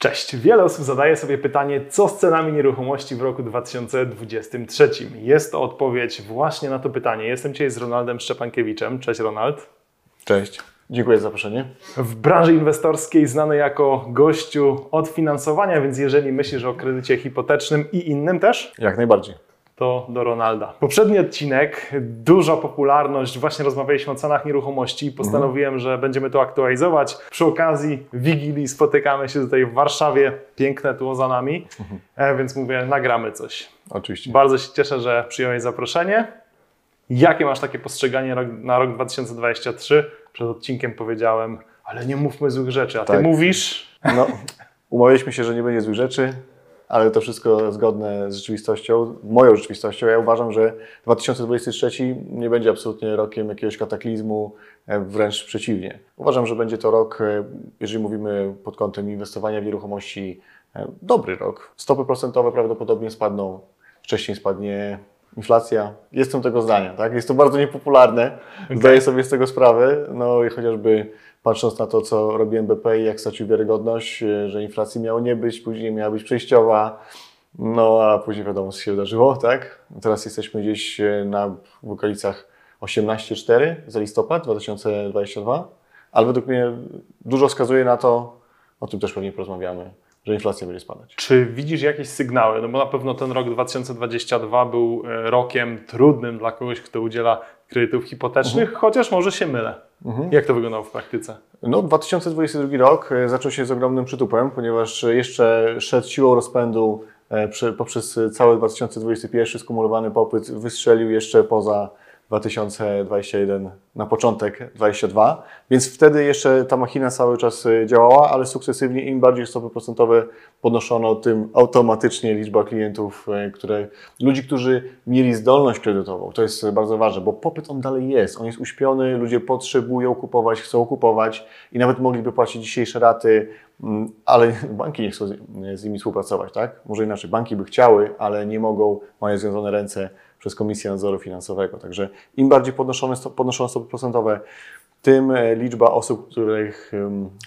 Cześć. Wiele osób zadaje sobie pytanie, co z cenami nieruchomości w roku 2023. Jest to odpowiedź właśnie na to pytanie. Jestem dzisiaj z Ronaldem Szczepankiewiczem. Cześć Ronald. Cześć. Dziękuję za zaproszenie. W branży inwestorskiej znany jako gościu od finansowania, więc jeżeli myślisz o kredycie hipotecznym i innym też, Jak najbardziej. To do Ronalda. Poprzedni odcinek, duża popularność, właśnie rozmawialiśmy o cenach nieruchomości i postanowiłem, że będziemy to aktualizować. Przy okazji Wigilii spotykamy się tutaj w Warszawie, piękne tło za nami, e, więc mówię, nagramy coś. Oczywiście. Bardzo się cieszę, że przyjąłeś zaproszenie. Jakie masz takie postrzeganie na rok 2023? Przed odcinkiem powiedziałem, ale nie mówmy złych rzeczy, a ty Tak. mówisz... No, umawialiśmy się, że nie będzie złych rzeczy, ale to wszystko zgodne z rzeczywistością, moją rzeczywistością. Ja uważam, że 2023 nie będzie absolutnie rokiem jakiegoś kataklizmu, e, wręcz przeciwnie. Uważam, że będzie to rok, e, jeżeli mówimy pod kątem inwestowania w nieruchomości, e, dobry rok. Stopy procentowe prawdopodobnie spadną, wcześniej spadnie inflacja. Jestem tego zdania, tak? Jest to bardzo niepopularne, zdaję sobie z tego sprawę, no i chociażby patrząc na to, co robi NBP i jak stracił wiarygodność, e, że inflacji miało nie być, później miała być przejściowa, no a później wiadomo, co się wydarzyło, tak? Teraz jesteśmy gdzieś e, na, w okolicach 18,4 za listopad 2022, ale według mnie dużo wskazuje na to, o tym też pewnie porozmawiamy, że inflacja będzie spadać. Czy widzisz jakieś sygnały? No bo na pewno ten rok 2022 był e, rokiem trudnym dla kogoś, kto udziela kredytów hipotecznych, chociaż może się mylę. Jak to wyglądało w praktyce? No, 2022 rok e, zaczął się z ogromnym przytupem, ponieważ jeszcze szedł siłą rozpędu e, poprzez cały 2021 skumulowany popyt wystrzelił jeszcze poza 2021 na początek 2022, więc wtedy jeszcze ta machina cały czas e, działała, ale sukcesywnie. Im bardziej stopy procentowe podnoszono, tym automatycznie liczba klientów, e, które, ludzi, którzy mieli zdolność kredytową, to jest bardzo ważne, bo popyt on dalej jest, on jest uśpiony, ludzie potrzebują kupować, chcą kupować i nawet mogliby płacić dzisiejsze raty, mm, ale banki nie chcą z nimi współpracować, tak? Może inaczej, banki by chciały, ale nie mogą, mają związane ręce przez Komisję Nadzoru Finansowego. Także im bardziej podnoszone, podnoszone stopy procentowe, tym e, liczba osób, których,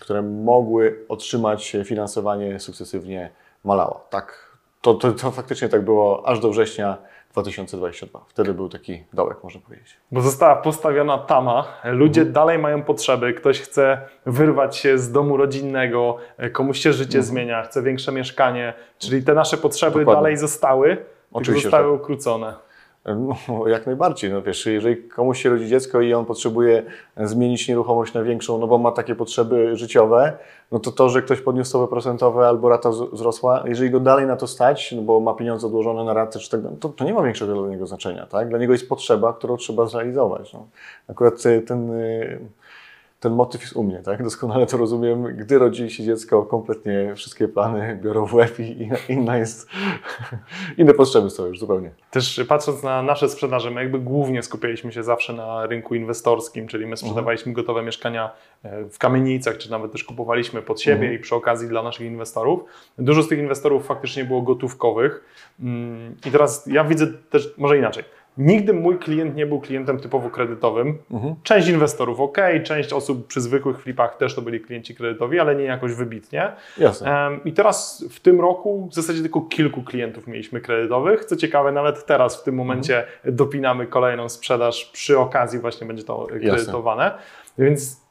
które mogły otrzymać e, finansowanie sukcesywnie malała. Tak, to, to, to faktycznie tak było aż do września 2022. Wtedy był taki dołek, można powiedzieć. Bo została postawiona tama, ludzie dalej mają potrzeby, ktoś chce wyrwać się z domu rodzinnego, e, komuś się życie zmienia, chce większe mieszkanie, czyli te nasze potrzeby Dokładnie. dalej zostały, Oczywiście, zostały ukrócone. No, jak najbardziej. No, wiesz, jeżeli komuś się rodzi dziecko i on potrzebuje zmienić nieruchomość na większą, no bo ma takie potrzeby życiowe, no to to, że ktoś podniósł stopy procentowe albo rata wzrosła, jeżeli go dalej na to stać, no bo ma pieniądze odłożone na ratę, czy tak, to, to nie ma większego dla niego znaczenia. Tak? Dla niego jest potrzeba, którą trzeba zrealizować. No. Akurat y, ten, y, ten motyw jest u mnie, tak? Doskonale to rozumiem. Gdy rodzi się dziecko, kompletnie wszystkie plany biorą w łeb i inna, jest, inne potrzeby są już zupełnie. Też patrząc na nasze sprzedaże, my jakby głównie skupialiśmy się zawsze na rynku inwestorskim, czyli my sprzedawaliśmy gotowe mieszkania e, w kamienicach, czy nawet też kupowaliśmy pod siebie i przy okazji dla naszych inwestorów. Dużo z tych inwestorów faktycznie było gotówkowych. Mm, I teraz ja widzę też, może inaczej. Nigdy mój klient nie był klientem typowo kredytowym. Część inwestorów ok, część osób przy zwykłych flipach też to byli klienci kredytowi, ale nie jakoś wybitnie. Jasne. Em, I teraz w tym roku w zasadzie tylko kilku klientów mieliśmy kredytowych. Co ciekawe, nawet teraz w tym momencie dopinamy kolejną sprzedaż przy okazji właśnie będzie to kredytowane. Więc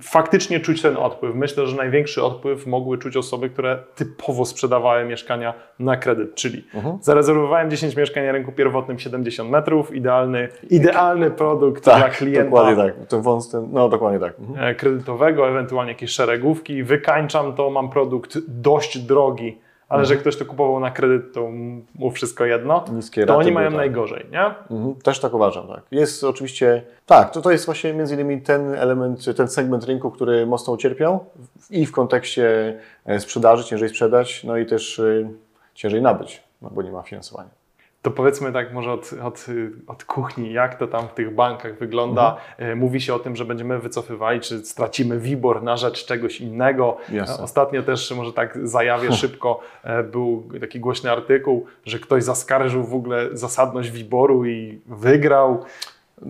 faktycznie czuć ten odpływ. Myślę, że największy odpływ mogły czuć osoby, które typowo sprzedawały mieszkania na kredyt, czyli zarezerwowałem 10 mieszkań na rynku pierwotnym 70 metrów, idealny, idealny produkt dla klienta dokładnie tak. Ten wąs, ten, no dokładnie tak. Mhm. e, kredytowego, ewentualnie jakieś szeregówki, wykańczam to, mam produkt dość drogi, ale że ktoś to kupował na kredyt, to mu wszystko jedno, Niskie to oni mają tak. najgorzej, nie? Mhm, też tak uważam, tak. Jest oczywiście, tak, to, to jest właśnie między innymi ten element, ten segment rynku, który mocno ucierpiał i w kontekście e, sprzedaży, ciężej sprzedać, no i też e, ciężej nabyć, no bo nie ma finansowania. To powiedzmy tak może od, od, od kuchni, jak to tam w tych bankach wygląda. Mhm. E, Mówi się o tym, że będziemy wycofywali, czy stracimy WIBOR na rzecz czegoś innego. Jasne. E, Ostatnio też, może tak zajawię szybko, e, był taki głośny artykuł, że ktoś zaskarżył w ogóle zasadność WIBORu i wygrał.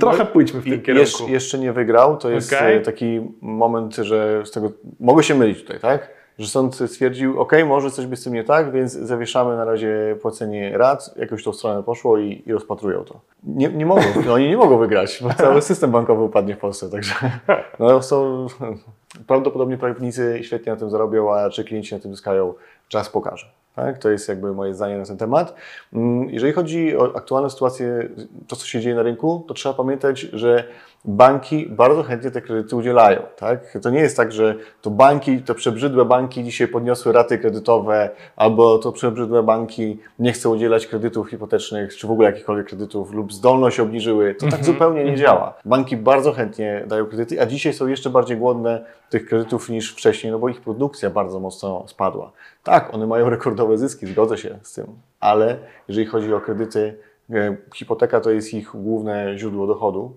Trochę pójdźmy w tym kierunku. Jeszcze, jeszcze nie wygrał, to jest e, taki moment, że z tego, mogę się mylić tutaj, tak? Że sąd stwierdził, ok, może coś by z tym nie tak, więc zawieszamy na razie płacenie rat, jakoś tą stronę poszło i, i rozpatrują to. Nie, nie mogą, oni nie mogą wygrać, bo cały system bankowy upadnie w Polsce, także no, są, prawdopodobnie prawnicy świetnie na tym zarobią, a czy klienci na tym zyskają, czas pokaże. Tak? To jest jakby moje zdanie na ten temat. Mm, jeżeli chodzi o aktualną sytuację, to co się dzieje na rynku, to trzeba pamiętać, że banki bardzo chętnie te kredyty udzielają. Tak? To nie jest tak, że to banki, to przebrzydłe banki dzisiaj podniosły raty kredytowe, albo to przebrzydłe banki nie chcą udzielać kredytów hipotecznych, czy w ogóle jakichkolwiek kredytów, lub zdolność obniżyły. To tak zupełnie nie działa. Banki bardzo chętnie dają kredyty, a dzisiaj są jeszcze bardziej głodne tych kredytów niż wcześniej, no bo ich produkcja bardzo mocno spadła. Tak, one mają rekordowe zyski, zgodzę się z tym, ale jeżeli chodzi o kredyty, e, hipoteka to jest ich główne źródło dochodu,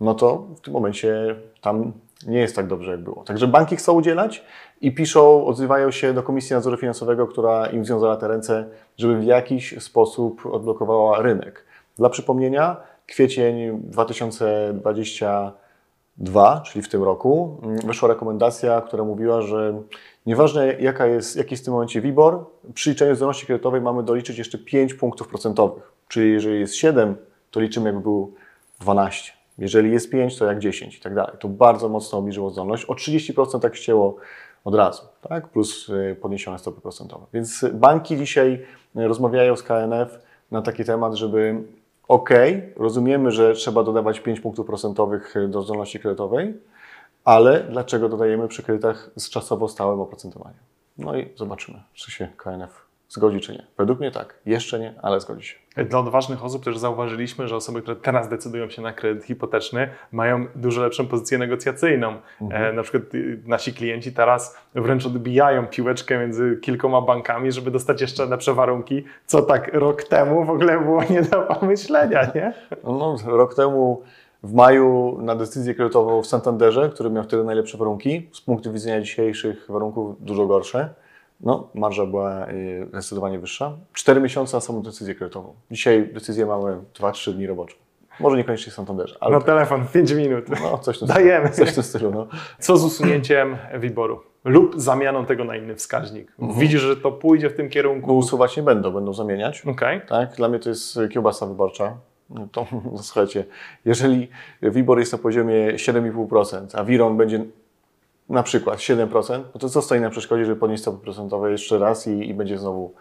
no to w tym momencie tam nie jest tak dobrze, jak było. Także banki chcą udzielać i piszą, odzywają się do Komisji Nadzoru Finansowego, która im związała te ręce, żeby w jakiś sposób odblokowała rynek. Dla przypomnienia, kwiecień 2022, czyli w tym roku, mm, wyszła rekomendacja, która mówiła, że nieważne jaka jest, jaki jest w tym momencie WIBOR, przy liczeniu zdolności kredytowej mamy doliczyć jeszcze 5 punktów procentowych. Czyli jeżeli jest 7, to liczymy jakby był 12. Jeżeli jest 5, to jak 10 i tak dalej. To bardzo mocno obniżyło zdolność. O 30% tak ścięło od razu, tak? plus y, podniesione stopy procentowe. Więc banki dzisiaj rozmawiają z KNF na taki temat, żeby ok, rozumiemy, że trzeba dodawać 5 punktów procentowych do zdolności kredytowej, ale dlaczego dodajemy przy kredytach z czasowo stałym oprocentowaniem? No i zobaczymy, czy się KNF zgodzi, czy nie. Według mnie tak. Jeszcze nie, ale zgodzi się. Dla odważnych osób też zauważyliśmy, że osoby, które teraz decydują się na kredyt hipoteczny, mają dużo lepszą pozycję negocjacyjną. Mhm. E, na przykład y, nasi klienci teraz wręcz odbijają piłeczkę między kilkoma bankami, żeby dostać jeszcze lepsze warunki, co tak rok temu w ogóle było nie do pomyślenia, nie? No, rok temu w maju na decyzję kredytową w Santanderze, który miał wtedy najlepsze warunki, z punktu widzenia dzisiejszych warunków dużo gorsze no, marża była y, zdecydowanie wyższa. Cztery miesiące na samą decyzję kredytową. Dzisiaj decyzję mamy 2-3 dni robocze. Może niekoniecznie Santanderze. Ale... Na telefon 5 minut. No, coś w Dajemy. Stylu, coś w tym stylu. No. Co z usunięciem wyboru? Lub zamianą tego na inny wskaźnik. Mhm. Widzisz, że to pójdzie w tym kierunku? Bo usuwać nie będą, będą zamieniać. Okay. Tak? Dla mnie to jest kiełbasa wyborcza. No to no, słuchajcie, jeżeli WIBOR jest na poziomie 7,5%, a WIRON będzie na przykład 7%, no to co stoi na przeszkodzie, żeby podnieść stopy procentowe jeszcze raz i, i będzie znowu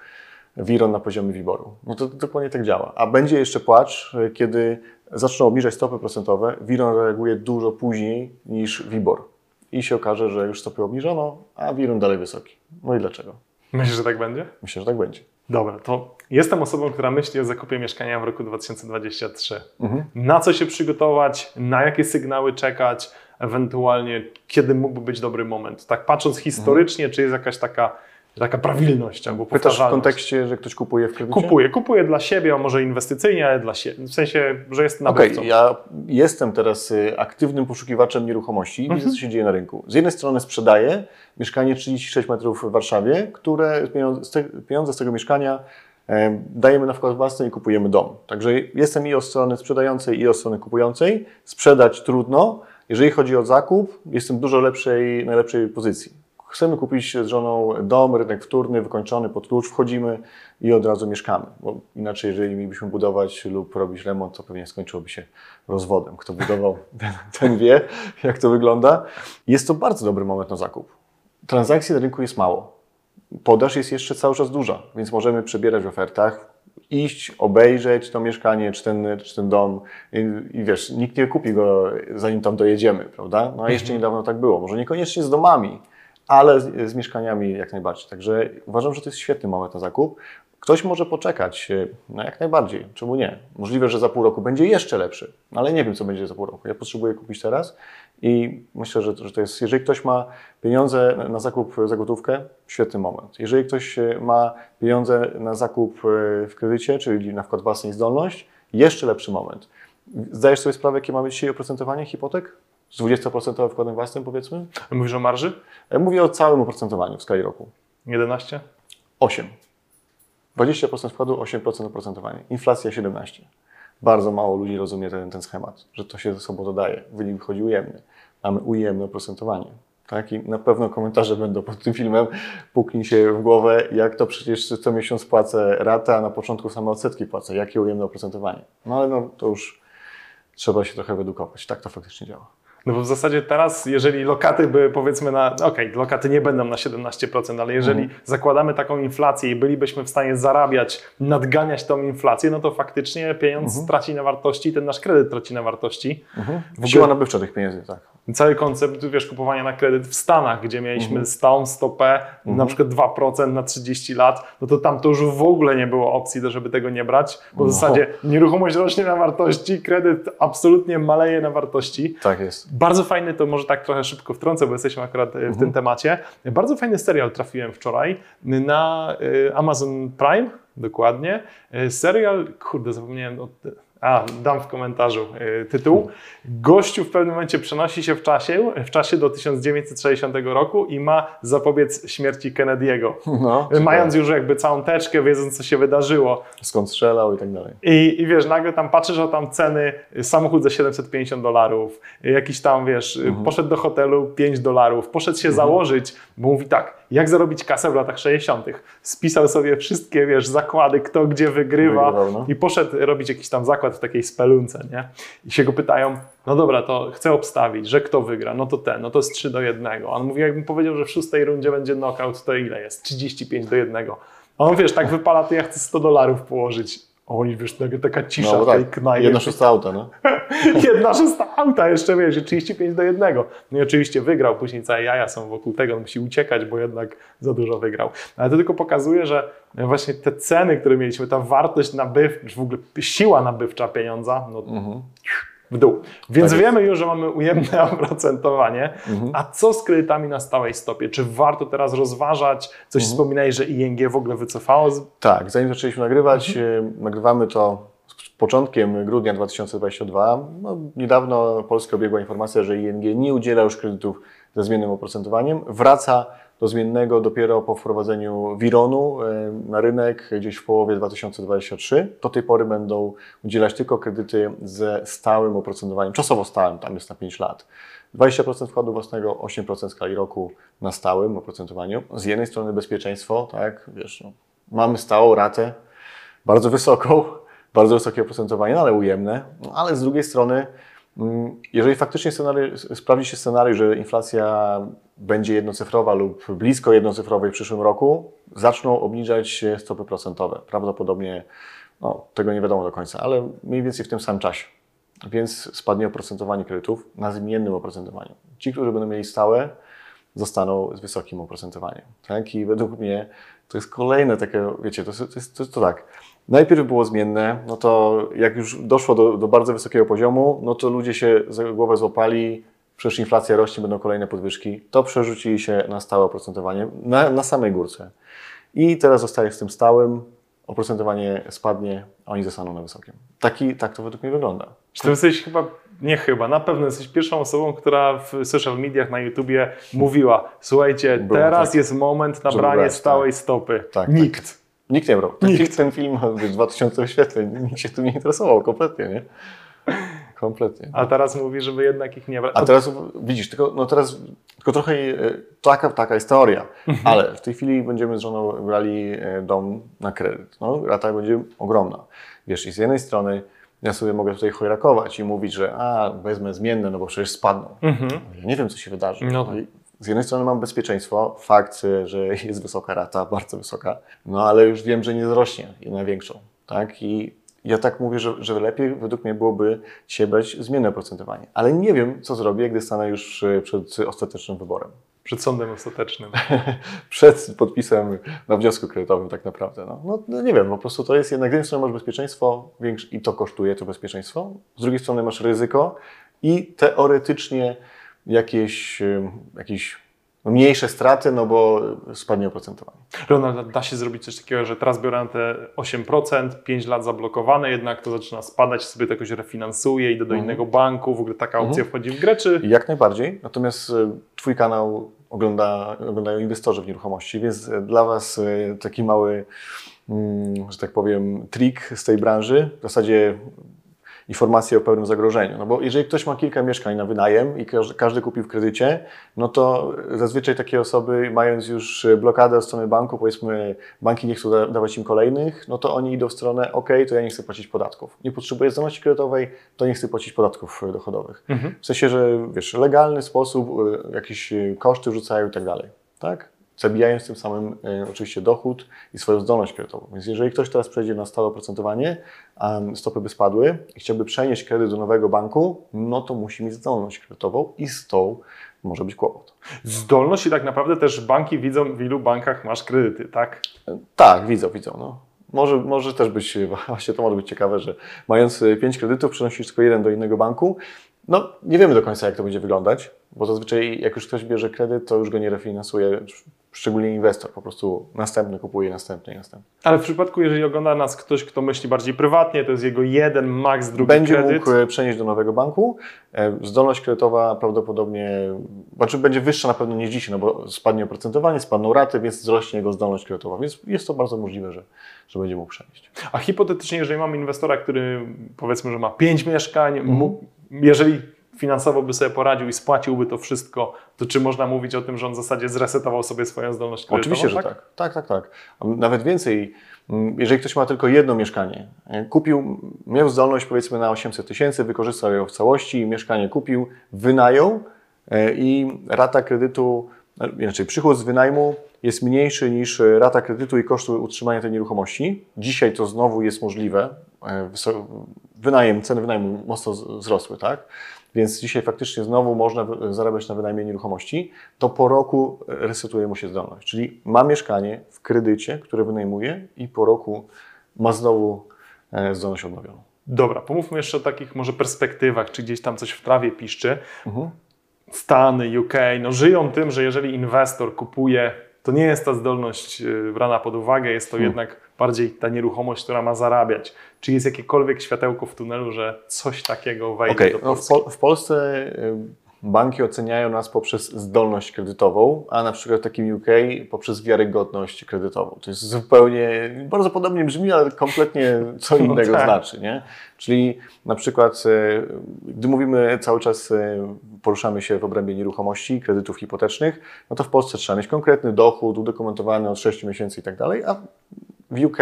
wiron na poziomie wiboru. No to, to dokładnie tak działa. A będzie jeszcze płacz, kiedy zaczną obniżać stopy procentowe, wiron reaguje dużo później niż wibor. I się okaże, że już stopy obniżono, a wiron dalej wysoki. No i dlaczego? Myślisz, że tak będzie? Myślę, że tak będzie. Dobra, to jestem osobą, która myśli o zakupie mieszkania w roku 2023. Mhm. Na co się przygotować, na jakie sygnały czekać, ewentualnie kiedy mógłby być dobry moment. Tak patrząc historycznie, czy jest jakaś taka, taka prawilność albo Pytasz w kontekście, że ktoś kupuje w kredycie? Kupuję, kupuję dla siebie, a może inwestycyjnie, ale dla siebie. W sensie, że jest nabywcą. Okay, ja jestem teraz y, aktywnym poszukiwaczem nieruchomości i mhm. widzę, co się dzieje na rynku. Z jednej strony sprzedaję mieszkanie 36 metrów w Warszawie, które pieniądze z tego mieszkania e, dajemy na wkład własny i kupujemy dom. Także jestem i od strony sprzedającej, i od strony kupującej. Sprzedać trudno, jeżeli chodzi o zakup, jestem w dużo lepszej, najlepszej pozycji. Chcemy kupić z żoną dom, rynek wtórny, wykończony pod klucz, wchodzimy i od razu mieszkamy. Bo inaczej, jeżeli mielibyśmy budować lub robić remont, to pewnie skończyłoby się rozwodem. Kto budował, ten, ten wie, jak to wygląda. Jest to bardzo dobry moment na zakup. Transakcji na rynku jest mało. Podaż jest jeszcze cały czas duża, więc możemy przebierać w ofertach iść, obejrzeć to mieszkanie, czy ten, czy ten dom I, i wiesz, nikt nie kupi go zanim tam dojedziemy, prawda? No a jeszcze mhm. niedawno tak było. Może niekoniecznie z domami, ale z, z, mieszkaniami jak najbardziej. Także uważam, że to jest świetny moment na zakup. Ktoś może poczekać, no jak najbardziej, czemu nie? Możliwe, że za pół roku będzie jeszcze lepszy, ale nie wiem, co będzie za pół roku. Ja potrzebuję kupić teraz i myślę, że, że to jest, jeżeli ktoś ma pieniądze na zakup za gotówkę, świetny moment. Jeżeli ktoś ma pieniądze na zakup e, w kredycie, czyli na wkład własnej zdolność, jeszcze lepszy moment. Zdajesz sobie sprawę, jakie mamy dzisiaj oprocentowanie hipotek? Z 20% wkładem własnym, powiedzmy? Mówisz o marży? E, mówię o całym oprocentowaniu w skali roku. 11? 8. 20% wkładu, 8% oprocentowania. Inflacja 17. Bardzo mało ludzi rozumie ten, ten schemat, że to się ze sobą dodaje. Wynik wychodzi ujemny. Mamy ujemne oprocentowanie. Tak? I na pewno komentarze będą pod tym filmem. Puknij się w głowę, jak to przecież co miesiąc płacę ratę, a na początku same odsetki płacę. Jakie ujemne oprocentowanie. No ale no, to już trzeba się trochę wyedukować. Tak to faktycznie działa. No bo w zasadzie teraz, jeżeli lokaty by powiedzmy na, okej, okay, lokaty nie będą na 17%, ale jeżeli mhm. zakładamy taką inflację i bylibyśmy w stanie zarabiać, nadganiać tą inflację, no to faktycznie pieniądz mhm. traci na wartości, ten nasz kredyt traci na wartości. Mhm. Siła nabywcza tych pieniędzy, tak. Cały koncept, wiesz, kupowania na kredyt w Stanach, gdzie mieliśmy mhm. stałą stopę, mhm. na przykład 2% na 30 lat, no to tam to już w ogóle nie było opcji, żeby tego nie brać, bo w no. zasadzie nieruchomość rośnie na wartości, kredyt absolutnie maleje na wartości. Tak jest. Bardzo fajny, to może tak trochę szybko wtrącę, bo jesteśmy akurat e, w mhm. tym temacie. Bardzo fajny serial trafiłem wczoraj na e, Amazon Prime, dokładnie. E, serial, kurde, zapomniałem o a, dam w komentarzu y, tytuł. Gościu w pewnym momencie przenosi się w czasie, w czasie do 1960 roku i ma zapobiec śmierci Kennedy'ego. No, Mając już jakby całą teczkę, wiedząc co się wydarzyło. Skąd strzelał i tak dalej. I, I wiesz, nagle tam patrzysz o tam ceny, samochód za 750 dolarów, jakiś tam wiesz, mhm. poszedł do hotelu 5 dolarów, poszedł się mhm. założyć, bo mówi tak, jak zarobić kasę w latach 60. Spisał sobie wszystkie, wiesz, zakłady, kto gdzie wygrywa no. i poszedł robić jakiś tam zakład w takiej spelunce, nie? I się go pytają, no dobra, to chcę obstawić, że kto wygra, no to ten, no to jest 3 do 1. On mówi, jakbym powiedział, że w szóstej rundzie będzie knockout, to ile jest? 35 do 1. A on, wiesz, tak wypala, to ja chcę 100 dolarów położyć. Oni, wiesz, taka cisza no, w tej tak. knajpie. Jedna szósta auta, no. Jedna szósta auta, jeszcze wiesz, 35 do jednego. No i oczywiście wygrał, później całe jaja są wokół tego, on musi uciekać, bo jednak za dużo wygrał. Ale to tylko pokazuje, że właśnie te ceny, które mieliśmy, ta wartość nabywcza, w ogóle siła nabywcza pieniądza, no mhm w dół. Więc tak wiemy już, że mamy ujemne oprocentowanie. Mhm. A co z kredytami na stałej stopie? Czy warto teraz rozważać? Coś mhm. wspominałeś, że ING w ogóle wycofało? Tak, zanim zaczęliśmy nagrywać, mhm. E, nagrywamy to z początkiem grudnia 2022. No, niedawno Polska obiegła informacja, że ING nie udziela już kredytów ze zmiennym oprocentowaniem. Wraca do zmiennego dopiero po wprowadzeniu Wironu e, na rynek gdzieś w połowie 2023. Do tej pory będą udzielać tylko kredyty ze stałym oprocentowaniem, czasowo stałym, tam jest na 5 lat. 20% wkładu własnego, 8% skali roku na stałym oprocentowaniu. Z jednej strony bezpieczeństwo, tak, wiesz, no, mamy stałą ratę, bardzo wysoką, bardzo wysokie oprocentowanie, no, ale ujemne, no, ale z drugiej strony jeżeli faktycznie sprawdzi się scenariusz, że inflacja będzie jednocyfrowa lub blisko jednocyfrowej w przyszłym roku, zaczną obniżać stopy procentowe. Prawdopodobnie no, tego nie wiadomo do końca, ale mniej więcej w tym samym czasie. Więc spadnie oprocentowanie kredytów na zmiennym oprocentowaniu. Ci, którzy będą mieli stałe, zostaną z wysokim oprocentowaniem. Tak? I według mnie to jest kolejne takie, wiecie, to to jest, to jest to tak Najpierw było zmienne, no to jak już doszło do, do bardzo wysokiego poziomu, no to ludzie się za głowę złapali, przecież inflacja rośnie, będą kolejne podwyżki. To przerzucili się na stałe oprocentowanie, na, na samej górce. I teraz zostaje z tym stałym, oprocentowanie spadnie, a oni zostaną na wysokim. Taki, tak to według mnie wygląda. Czy ty jesteś chyba, nie chyba, na pewno jesteś pierwszą osobą, która w social mediach, na YouTubie mówiła, słuchajcie, Było teraz tak, jest moment na branie stałej tak. stopy. Tak, tak. Nikt. Nikt nie brał. Ten, Nikt. ten film ma 2000 wyświetleń. Nikt się tu nie interesował kompletnie, nie? Kompletnie. A teraz mówi, żeby jednak ich nie brać. A teraz widzisz, tylko, no teraz, tylko trochę e, taka, taka jest teoria, mhm. ale w tej chwili będziemy z żoną brali e, dom na kredyt. No, rata będzie ogromna. Wiesz, i z jednej strony ja sobie mogę tutaj chojrakować i mówić, że a, wezmę zmienne, no bo przecież spadną. Mhm. Ja nie wiem, co się wydarzy. No tak z jednej strony mam bezpieczeństwo, fakt, że jest wysoka rata, bardzo wysoka, no ale już wiem, że nie wzrośnie na większą, tak? I ja tak mówię, że, że lepiej według mnie byłoby dzisiaj brać zmienne oprocentowanie. Ale nie wiem, co zrobię, gdy stanę już przed ostatecznym wyborem. Przed sądem ostatecznym. przed podpisem na wniosku kredytowym tak naprawdę. No, no, no, nie wiem, po prostu to jest jednak, z jednej strony masz bezpieczeństwo większe i to kosztuje to bezpieczeństwo, z drugiej strony masz ryzyko i teoretycznie jakieś, jakieś mniejsze straty, no bo spadnie oprocentowanie. Ronald, da się zrobić coś takiego, że teraz biorę te 8%, 5 lat zablokowane, jednak to zaczyna spadać, sobie to jakoś refinansuje, idę do mhm. innego banku, w ogóle taka opcja mhm. wchodzi w grę, czy... Jak najbardziej, natomiast e, Twój kanał ogląda, oglądają inwestorzy w nieruchomości, więc dla Was taki mały, mm, że tak powiem, trik z tej branży, w zasadzie informacje o pełnym zagrożeniu. No bo jeżeli ktoś ma kilka mieszkań na wynajem i każdy, kupił w kredycie, no to zazwyczaj takie osoby, mając już blokadę od strony banku, powiedzmy, banki nie chcą da, dawać im kolejnych, no to oni idą w stronę, ok, to ja nie chcę płacić podatków. Nie potrzebuję zdolności kredytowej, to nie chcę płacić podatków dochodowych. Mhm. W sensie, że wiesz, legalny sposób, y, jakieś koszty wrzucają i tak dalej. Tak? Zabijając tym samym e, oczywiście dochód i swoją zdolność kredytową. Więc jeżeli ktoś teraz przejdzie na stałe oprocentowanie, a stopy by spadły i chciałby przenieść kredyt do nowego banku, no to musi mieć zdolność kredytową i z tą może być kłopot. Zdolność i tak naprawdę też banki widzą, w ilu bankach masz kredyty, tak? Tak, widzą, widzą. No. Może, może też być, właśnie to może być ciekawe, że mając pięć kredytów, przenosisz tylko jeden do innego banku. No, nie wiemy do końca, jak to będzie wyglądać, bo zazwyczaj jak już ktoś bierze kredyt, to już go nie refinansuje szczególnie inwestor, po prostu następny kupuje, następny i następny. Ale w przypadku, jeżeli ogląda nas ktoś, kto myśli bardziej prywatnie, to jest jego jeden, max drugi będzie kredyt. Będzie mógł przenieść do nowego banku. E, zdolność kredytowa prawdopodobnie, znaczy będzie wyższa na pewno niż dzisiaj, no bo spadnie oprocentowanie, spadną raty, więc wzrośnie jego zdolność kredytowa, więc jest to bardzo możliwe, że, że będzie mógł przenieść. A hipotetycznie, jeżeli mamy inwestora, który powiedzmy, że ma pięć mieszkań, mhm. jeżeli finansowo by sobie poradził i spłaciłby to wszystko, to czy można mówić o tym, że on w zasadzie zresetował sobie swoją zdolność kredytową? Oczywiście, że tak. Tak, tak, tak. Nawet więcej, mm, jeżeli ktoś ma tylko jedno mieszkanie, e, kupił, miał zdolność powiedzmy na 800 tysięcy, wykorzystał ją w całości, mieszkanie kupił, wynajął e, i rata kredytu, e, inaczej przychód z wynajmu jest mniejszy niż rata kredytu i koszty utrzymania tej nieruchomości. Dzisiaj to znowu jest możliwe. Wynajem, ceny wynajmu mocno wzrosły, tak? Więc dzisiaj faktycznie znowu można zarabiać na wynajmie nieruchomości, to po roku resetuje mu się zdolność. Czyli ma mieszkanie w kredycie, które wynajmuje i po roku ma znowu e, zdolność odnowioną. Dobra, pomówmy jeszcze o takich może perspektywach, czy gdzieś tam coś w trawie piszczy. Mhm. Stany, UK, no żyją tym, że jeżeli inwestor kupuje, to nie jest ta zdolność e, brana pod uwagę, jest to hmm. jednak bardziej ta nieruchomość, która ma zarabiać. Czy jest jakiekolwiek światełko w tunelu, że coś takiego wejdzie okay. do Polski? No w, w Polsce y, banki oceniają nas poprzez zdolność kredytową, a na przykład w takim UK poprzez wiarygodność kredytową. To jest zupełnie, bardzo podobnie brzmi, ale kompletnie co no innego no tak. znaczy. Nie? Czyli na przykład, y, gdy mówimy cały czas, y, poruszamy się w obrębie nieruchomości, kredytów hipotecznych, no to w Polsce trzeba mieć konkretny dochód, udokumentowany od 6 miesięcy i tak dalej, a w UK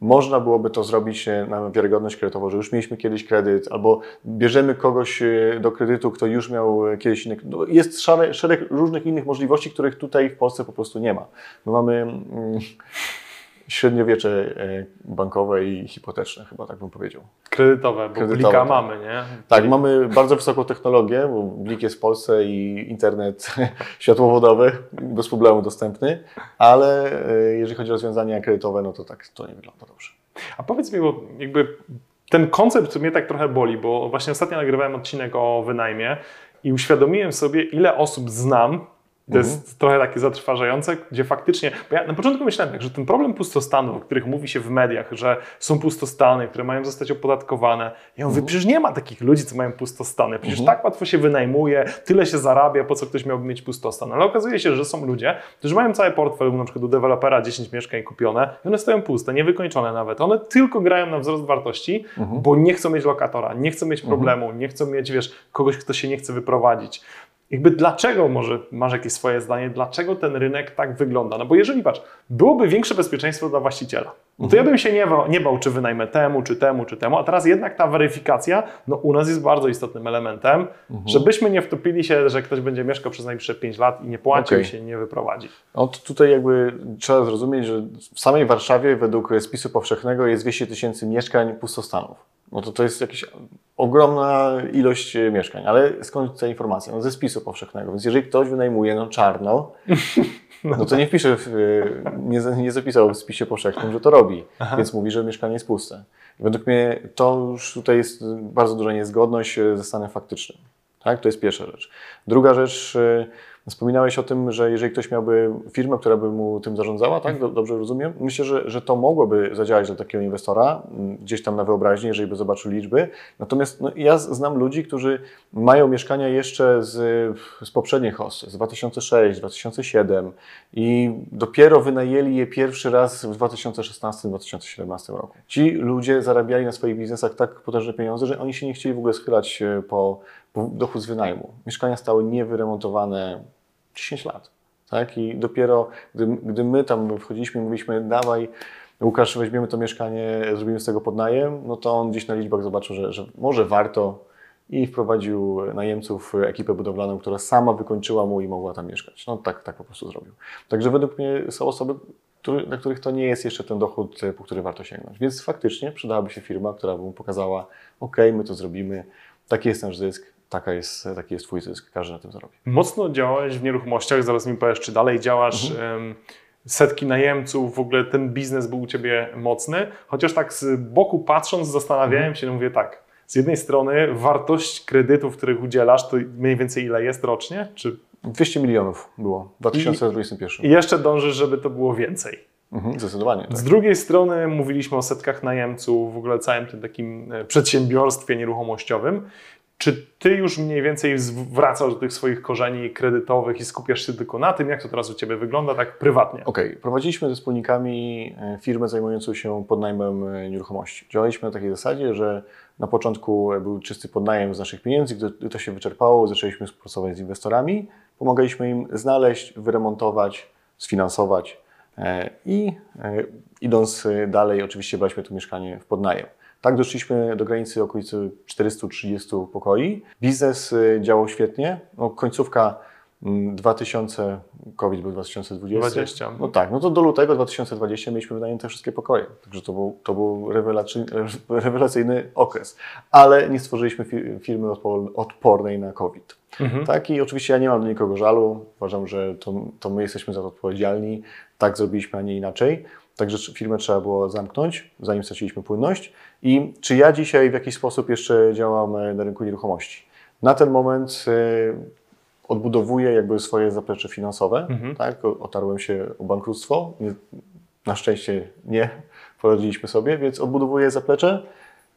można byłoby to zrobić e, na wiarygodność kredytową, że już mieliśmy kiedyś kredyt, albo bierzemy kogoś e, do kredytu, kto już miał e, kiedyś inny. No, jest szereg różnych innych możliwości, których tutaj w Polsce po prostu nie ma. My mamy. Mm, średniowiecze e, bankowe i hipoteczne, chyba tak bym powiedział. Kredytowe, bo Kredytowe, Blika tak. mamy, nie? Tak, mamy bardzo wysoką technologię, bo Blik jest w Polsce i internet światłowodowy bez problemu dostępny, ale e, jeżeli chodzi o rozwiązania kredytowe, no to tak to nie wygląda dobrze. A powiedz mi, bo jakby ten koncept mnie tak trochę boli, bo właśnie ostatnio nagrywałem odcinek o wynajmie i uświadomiłem sobie, ile osób znam, to jest mhm. trochę takie zatrważające, gdzie faktycznie, bo ja na początku myślałem tak, że ten problem pustostanów, o których mówi się w mediach, że są pustostany, które mają zostać opodatkowane, ja mówię, mhm. przecież nie ma takich ludzi, co mają pustostany, przecież mhm. tak łatwo się wynajmuje, tyle się zarabia, po co ktoś miałby mieć pustostan, ale okazuje się, że są ludzie, którzy mają cały portfel, na przykład u dewelopera 10 mieszkań kupione i one stoją puste, niewykończone nawet, one tylko grają na wzrost wartości, mhm. bo nie chcą mieć lokatora, nie chcą mieć mhm. problemu, nie chcą mieć, wiesz, kogoś, kto się nie chce wyprowadzić jakby dlaczego może masz jakieś swoje zdanie, dlaczego ten rynek tak wygląda? No bo jeżeli patrz, byłoby większe bezpieczeństwo dla właściciela, no to ja bym się nie bał, nie bał, czy wynajmę temu, czy temu, czy temu, a teraz jednak ta weryfikacja, no u nas jest bardzo istotnym elementem, mhm. żebyśmy nie wtopili się, że ktoś będzie mieszkał przez najbliższe 5 lat i nie płacił okay. i się nie wyprowadzi. No to tutaj jakby trzeba zrozumieć, że w samej Warszawie według spisu powszechnego jest 200 tysięcy mieszkań pustostanów. No to to jest jakaś ogromna ilość e, mieszkań, ale skąd ta informacja? No ze spisu powszechnego, więc jeżeli ktoś wynajmuje no czarno, no to nie wpisze, w, e, nie, nie zapisał w spisie powszechnym, że to robi, Aha. więc mówi, że mieszkanie jest puste. I według mnie to już tutaj jest bardzo duża niezgodność e, ze stanem faktycznym. Tak? To jest pierwsza rzecz. Druga rzecz, Wspominałeś o tym, że jeżeli ktoś miałby firmę, która by mu tym zarządzała, tak? Dobrze rozumiem? Myślę, że, że to mogłoby zadziałać dla takiego inwestora, gdzieś tam na wyobraźnię, jeżeli by zobaczył liczby. Natomiast no, ja znam ludzi, którzy mają mieszkania jeszcze z, z poprzednich host, z 2006, 2007 i dopiero wynajęli je pierwszy raz w 2016-2017 roku. Ci ludzie zarabiali na swoich biznesach tak potężne pieniądze, że oni się nie chcieli w ogóle schylać po, po dochód z wynajmu. Mieszkania stały niewyremontowane 10 lat. Tak? I dopiero gdy, gdy my tam wchodziliśmy i mówiliśmy, dawaj, Łukasz, weźmiemy to mieszkanie, zrobimy z tego podnajem, no to on gdzieś na liczbach zobaczył, że, że może warto i wprowadził najemców, ekipę budowlaną, która sama wykończyła mu i mogła tam mieszkać. No tak, tak po prostu zrobił. Także według mnie są osoby, który, dla których to nie jest jeszcze ten dochód, po który warto sięgnąć. Więc faktycznie przydałaby się firma, która by mu pokazała, ok, my to zrobimy, taki jest nasz zysk, taka jest, taki jest Twój zysk, każdy na tym zarobi. Mocno działałeś w nieruchomościach, zaraz mi powiesz, czy dalej działasz. Mhm. Setki najemców, w ogóle ten biznes był u Ciebie mocny, chociaż tak z boku patrząc zastanawiałem mhm. się, no mówię tak, z jednej strony wartość kredytów, których udzielasz, to mniej więcej ile jest rocznie? Czy... 200 milionów było w 2021. I jeszcze dążysz, żeby to było więcej. Mhm, zdecydowanie. Tak. Z drugiej strony mówiliśmy o setkach najemców, w ogóle całym tym takim e, przedsiębiorstwie nieruchomościowym. Czy ty już mniej więcej wracasz do tych swoich korzeni kredytowych i skupiasz się tylko na tym, jak to teraz u ciebie wygląda tak prywatnie? Okej, okay. prowadziliśmy ze wspólnikami e, firmę zajmującą się podnajmem e, nieruchomości. Działaliśmy na takiej zasadzie, że na początku był czysty podnajem z naszych pieniędzy, gdy to się wyczerpało, zaczęliśmy współpracować z inwestorami, pomagaliśmy im znaleźć, wyremontować, sfinansować e, i idąc dalej, oczywiście braliśmy to mieszkanie w podnajem. Tak doszliśmy do granicy okolicy 430 pokoi. Biznes y, działał świetnie. No, końcówka 2000, mm, COVID był 2020. 20. No tak, no to do lutego 2020 mieliśmy wynajęte wszystkie pokoje. Także to był, to był rewelacyjny okres. Ale nie stworzyliśmy firmy odpornej na COVID. Mhm. Tak, i oczywiście ja nie mam do nikogo żalu. Uważam, że to, to my jesteśmy za to odpowiedzialni. Tak zrobiliśmy, a nie inaczej. Także firmę trzeba było zamknąć, zanim straciliśmy płynność. I czy ja dzisiaj w jakiś sposób jeszcze działam e, na rynku nieruchomości? Na ten moment e, odbudowuję jakby swoje zaplecze finansowe. Mhm. Tak? Otarłem się o bankructwo. Na szczęście nie poradziliśmy sobie, więc odbudowuję zaplecze,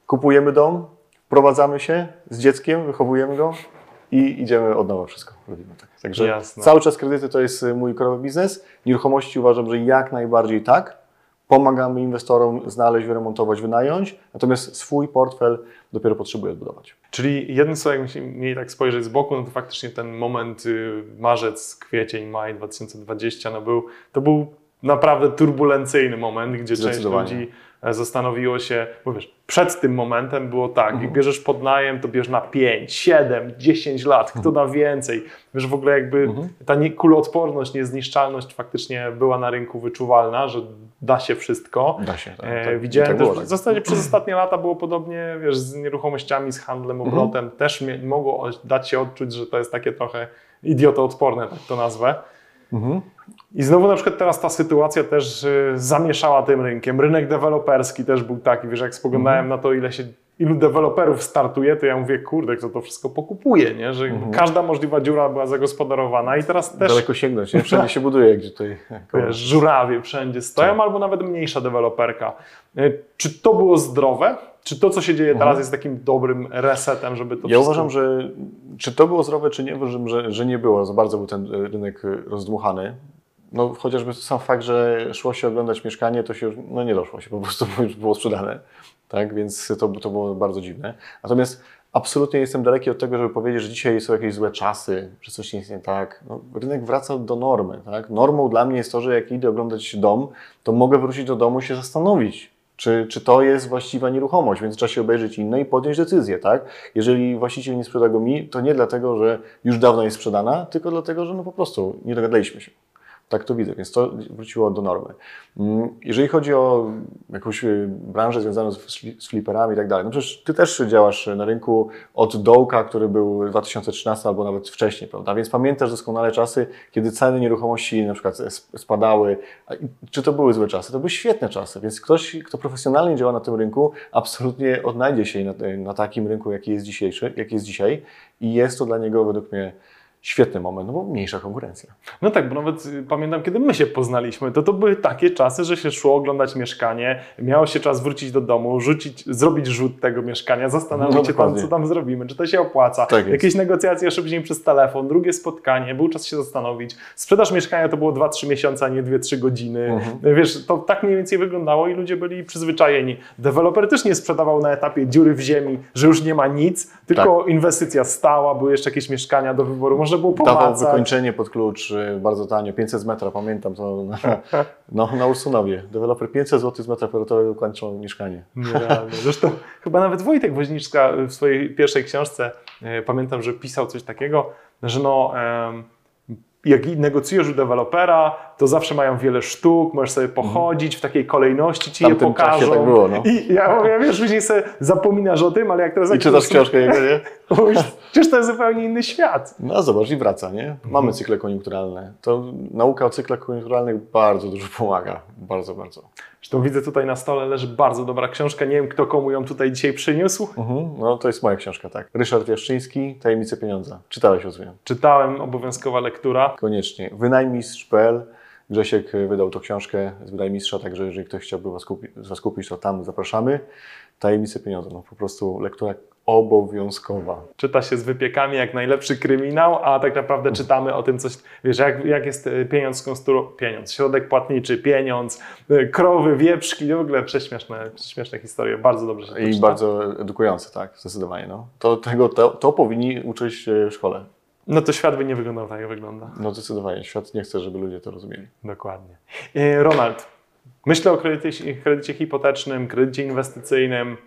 kupujemy dom, wprowadzamy się z dzieckiem, wychowujemy go i idziemy od nowa wszystko. Robimy tak. Także Jasne. cały czas kredyty to jest mój korowy biznes. Nieruchomości uważam, że jak najbardziej tak pomagamy inwestorom znaleźć, wyremontować, wynająć, natomiast swój portfel dopiero potrzebuje odbudować. Czyli jednym słowem, jakbyśmy mieli tak spojrzeć z boku, no to faktycznie ten moment y, marzec, kwiecień, maj 2020, no był, to był naprawdę turbulencyjny moment, gdzie część ludzi zastanowiło się, bo wiesz, przed tym momentem było tak, mhm. jak bierzesz pod najem, to bierz na 5, 7, 10 lat, kto da więcej. Wiesz, w ogóle jakby mhm. ta kuloodporność, niezniszczalność faktycznie była na rynku wyczuwalna, że da się wszystko. Da się, tak, e, tak. Widziałem tak też, tak. w zasadzie przez ostatnie lata było podobnie, wiesz, z nieruchomościami, z handlem, mhm. obrotem, mhm. też mogło dać się odczuć, że to jest takie trochę idiotoodporne, tak to nazwę. Mhm. I znowu na przykład teraz ta sytuacja też y, zamieszała tym rynkiem. Rynek deweloperski też był taki, wiesz, jak spoglądałem mhm. na to, ile się, ilu deweloperów startuje, to ja mówię, kurde, kto to wszystko pokupuje, nie? że mhm. każda możliwa dziura była zagospodarowana i teraz też... Daleko sięgnąć, nie? Wszędzie się buduje, gdzie tutaj... Wiesz, żurawie wszędzie stoją, tak. albo nawet mniejsza deweloperka. Y, czy to było zdrowe? Czy to, co się dzieje teraz, mhm. jest takim dobrym resetem, żeby to Ja wszystko... uważam, że czy to było zdrowe, czy nie, uważam, że, że nie było. Za bardzo był ten rynek rozdmuchany no chociażby sam fakt, że szło się oglądać mieszkanie, to się no nie doszło się, po prostu już było sprzedane, tak, więc to, to było bardzo dziwne. Natomiast absolutnie jestem daleki od tego, żeby powiedzieć, że dzisiaj są jakieś złe czasy, że coś nie jest nie tak. No, rynek wraca do normy, tak. Normą dla mnie jest to, że jak idę oglądać dom, to mogę wrócić do domu i się zastanowić, czy, czy to jest właściwa nieruchomość, więc trzeba się obejrzeć inne i podjąć decyzję, tak? Jeżeli właściciel nie sprzeda go mi, to nie dlatego, że już dawno jest sprzedana, tylko dlatego, że no po prostu nie dogadaliśmy się. Tak to widzę, więc to wróciło do normy. Mm, jeżeli chodzi o jakąś y, branżę związaną z fliperami i tak dalej, no przecież Ty też działasz na rynku od dołka, który był 2013 albo nawet wcześniej, prawda? Więc pamiętasz doskonale czasy, kiedy ceny nieruchomości na przykład spadały. Czy to były złe czasy? To były świetne czasy, więc ktoś, kto profesjonalnie działa na tym rynku, absolutnie odnajdzie się na, na takim rynku, jaki jest dzisiejszy, jaki jest dzisiaj i jest to dla niego według mnie świetny moment, no bo mniejsza konkurencja. No tak, bo nawet y, pamiętam, kiedy my się poznaliśmy, to to były takie czasy, że się szło oglądać mieszkanie, miało się czas wrócić do domu, rzucić, zrobić rzut tego mieszkania, zastanowić No się tam, co tam zrobimy, czy to się opłaca. Tak jest. Jakieś negocjacje później przez telefon, drugie spotkanie, był czas się zastanowić. Sprzedaż mieszkania to było 2-3 miesiące, a nie 2-3 godziny. Mhm. Wiesz, to tak mniej więcej wyglądało i ludzie byli przyzwyczajeni. Deweloper też nie sprzedawał na etapie dziury w ziemi, że już nie ma nic, tylko inwestycja stała, były jeszcze jakieś mieszkania do wyboru, można było Tak. Dawał pomacać. wykończenie pod klucz y, bardzo tanio, 500 z metra, pamiętam to na, no, na Ursunowie. Deweloper 500 zł z metra kwadratowego kończą mieszkanie. Nierealne. Zresztą chyba nawet Wojtek Woźniczka w swojej pierwszej książce, e, pamiętam, że pisał coś takiego, że no, jak negocjujesz u dewelopera, to zawsze mają wiele sztuk, możesz sobie pochodzić w takiej kolejności, ci je tamtym czasie pokażą. tak było, no. I ja mówię, wiesz, później sobie zapominasz o tym, ale jak teraz I czytasz książkę jego, nie? Mówisz, Przecież to jest zupełnie inny świat. No zobacz i wraca, nie? Mamy cykle koniunkturalne. To nauka o cyklach koniunkturalnych bardzo dużo pomaga. Bardzo, bardzo. Zresztą widzę tutaj na stole leży bardzo dobra książka, nie wiem kto komu ją tutaj dzisiaj przyniósł. Mhm. No to jest moja książka, tak. Ryszard Jaszczyński, Tajemnice pieniądza. Czytałeś rozumiem? Czytałem, obowiązkowa lektura. Koniecznie. Wynajmistrz.pl Grzesiek wydał tą książkę z wydajmistrza, także jeżeli ktoś chciałby was kupi, Was kupić, to tam zapraszamy. Tajemnice pieniądza, no po prostu lektura obowiązkowa. czyta się z wypiekami jak najlepszy kryminał, a tak naprawdę czytamy o tym coś, wiesz, jak, jak jest e, pieniądz skonstruowany, pieniądz, środek płatniczy, pieniądz, e, krowy, wieprzki, w ogóle prześmieszne, prześmieszne historie, bardzo dobrze się to I czyta. bardzo edukujące, tak, zdecydowanie. No. To, tego, to, to powinni uczyć w szkole. No to świat by nie wyglądał tak, jak wygląda. No zdecydowanie. Świat nie chce, żeby ludzie to rozumieli. Dokładnie. E, Ronald, myślę o kredycie, kredycie hipotecznym, kredycie inwestycyjnym.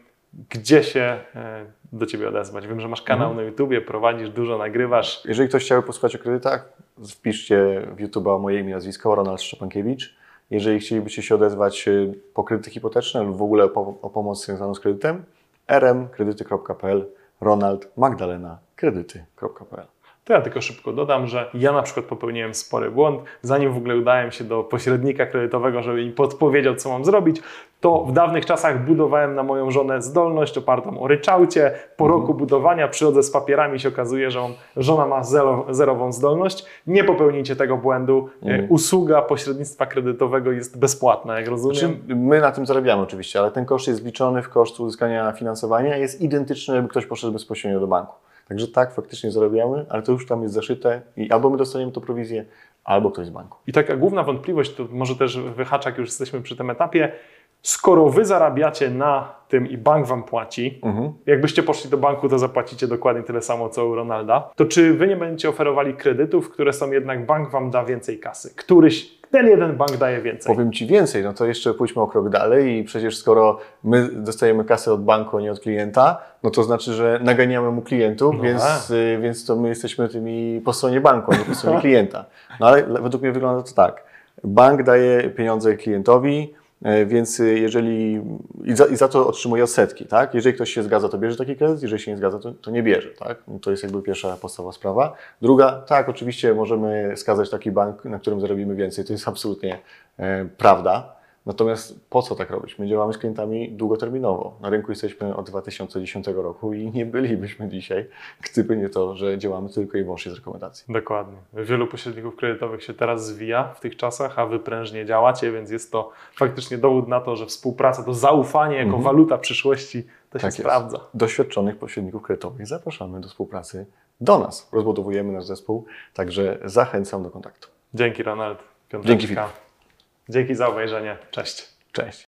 Gdzie się e, do Ciebie odezwać? Wiem, że masz kanał Mhm. na YouTubie, prowadzisz dużo, nagrywasz. Jeżeli ktoś chciałby posłuchać o kredytach, wpiszcie w YouTube'a moje imię nazwisko, Ronald Szczepankiewicz. Jeżeli chcielibyście się odezwać y, po kredyty hipoteczne lub w ogóle po, o pomoc związaną z kredytem, rmkredyty.pl, Ronald Magdalena kredyty.pl. To ja tylko szybko dodam, że ja na przykład popełniłem spory błąd. Zanim w ogóle udałem się do pośrednika kredytowego, żeby mi podpowiedział, co mam zrobić, to w dawnych czasach budowałem na moją żonę zdolność opartą o ryczałcie. Po roku budowania przychodzę z papierami się okazuje, że on, żona ma zero, zerową zdolność. Nie popełnijcie tego błędu. E, Mhm. Usługa pośrednictwa kredytowego jest bezpłatna, jak rozumiem. Znaczy, my na tym zarabiamy oczywiście, ale ten koszt jest wliczony w koszt uzyskania finansowania, jest identyczny, jakby ktoś poszedł bezpośrednio do banku. Także tak, faktycznie zarabiamy, ale to już tam jest zaszyte i albo my dostaniemy to prowizję, albo ktoś z banku. I taka główna wątpliwość, to może też wyhacza, jak już jesteśmy przy tym etapie, skoro wy zarabiacie na tym i bank wam płaci, Mhm. jakbyście poszli do banku, to zapłacicie dokładnie tyle samo co u Ronalda, to czy wy nie będziecie oferowali kredytów, które są jednak bank wam da więcej kasy? Któryś, ten jeden bank daje więcej. Powiem Ci więcej, no to jeszcze pójdźmy o krok dalej i przecież skoro my dostajemy kasę od banku, a nie od klienta, no to znaczy, że naganiamy mu klientów, No więc, tak. y, więc to my jesteśmy tymi po stronie banku, a nie po stronie klienta. No ale le- według mnie wygląda to tak. Bank daje pieniądze klientowi, więc y, jeżeli i za, i za to otrzymuje odsetki, tak? Jeżeli ktoś się zgadza, to bierze taki kredyt, jeżeli się nie zgadza, to, to nie bierze, tak? No To jest jakby pierwsza podstawowa sprawa. Druga, tak, oczywiście możemy skazać taki bank, na którym zarobimy więcej, to jest absolutnie e, prawda. Natomiast po co tak robić? My działamy z klientami długoterminowo. Na rynku jesteśmy od 2010 roku i nie bylibyśmy dzisiaj, gdyby nie to, że działamy tylko i wyłącznie z rekomendacji. Dokładnie. Wielu pośredników kredytowych się teraz zwija w tych czasach, a wy prężnie działacie, więc jest to faktycznie dowód na to, że współpraca, to zaufanie jako Mhm. waluta przyszłości to się Tak jest. sprawdza. Doświadczonych pośredników kredytowych zapraszamy do współpracy do nas. Rozbudowujemy nasz zespół, także zachęcam do kontaktu. Dzięki Ronald. Dzięki, Piąteczka. Dzięki za obejrzenie. Cześć. Cześć.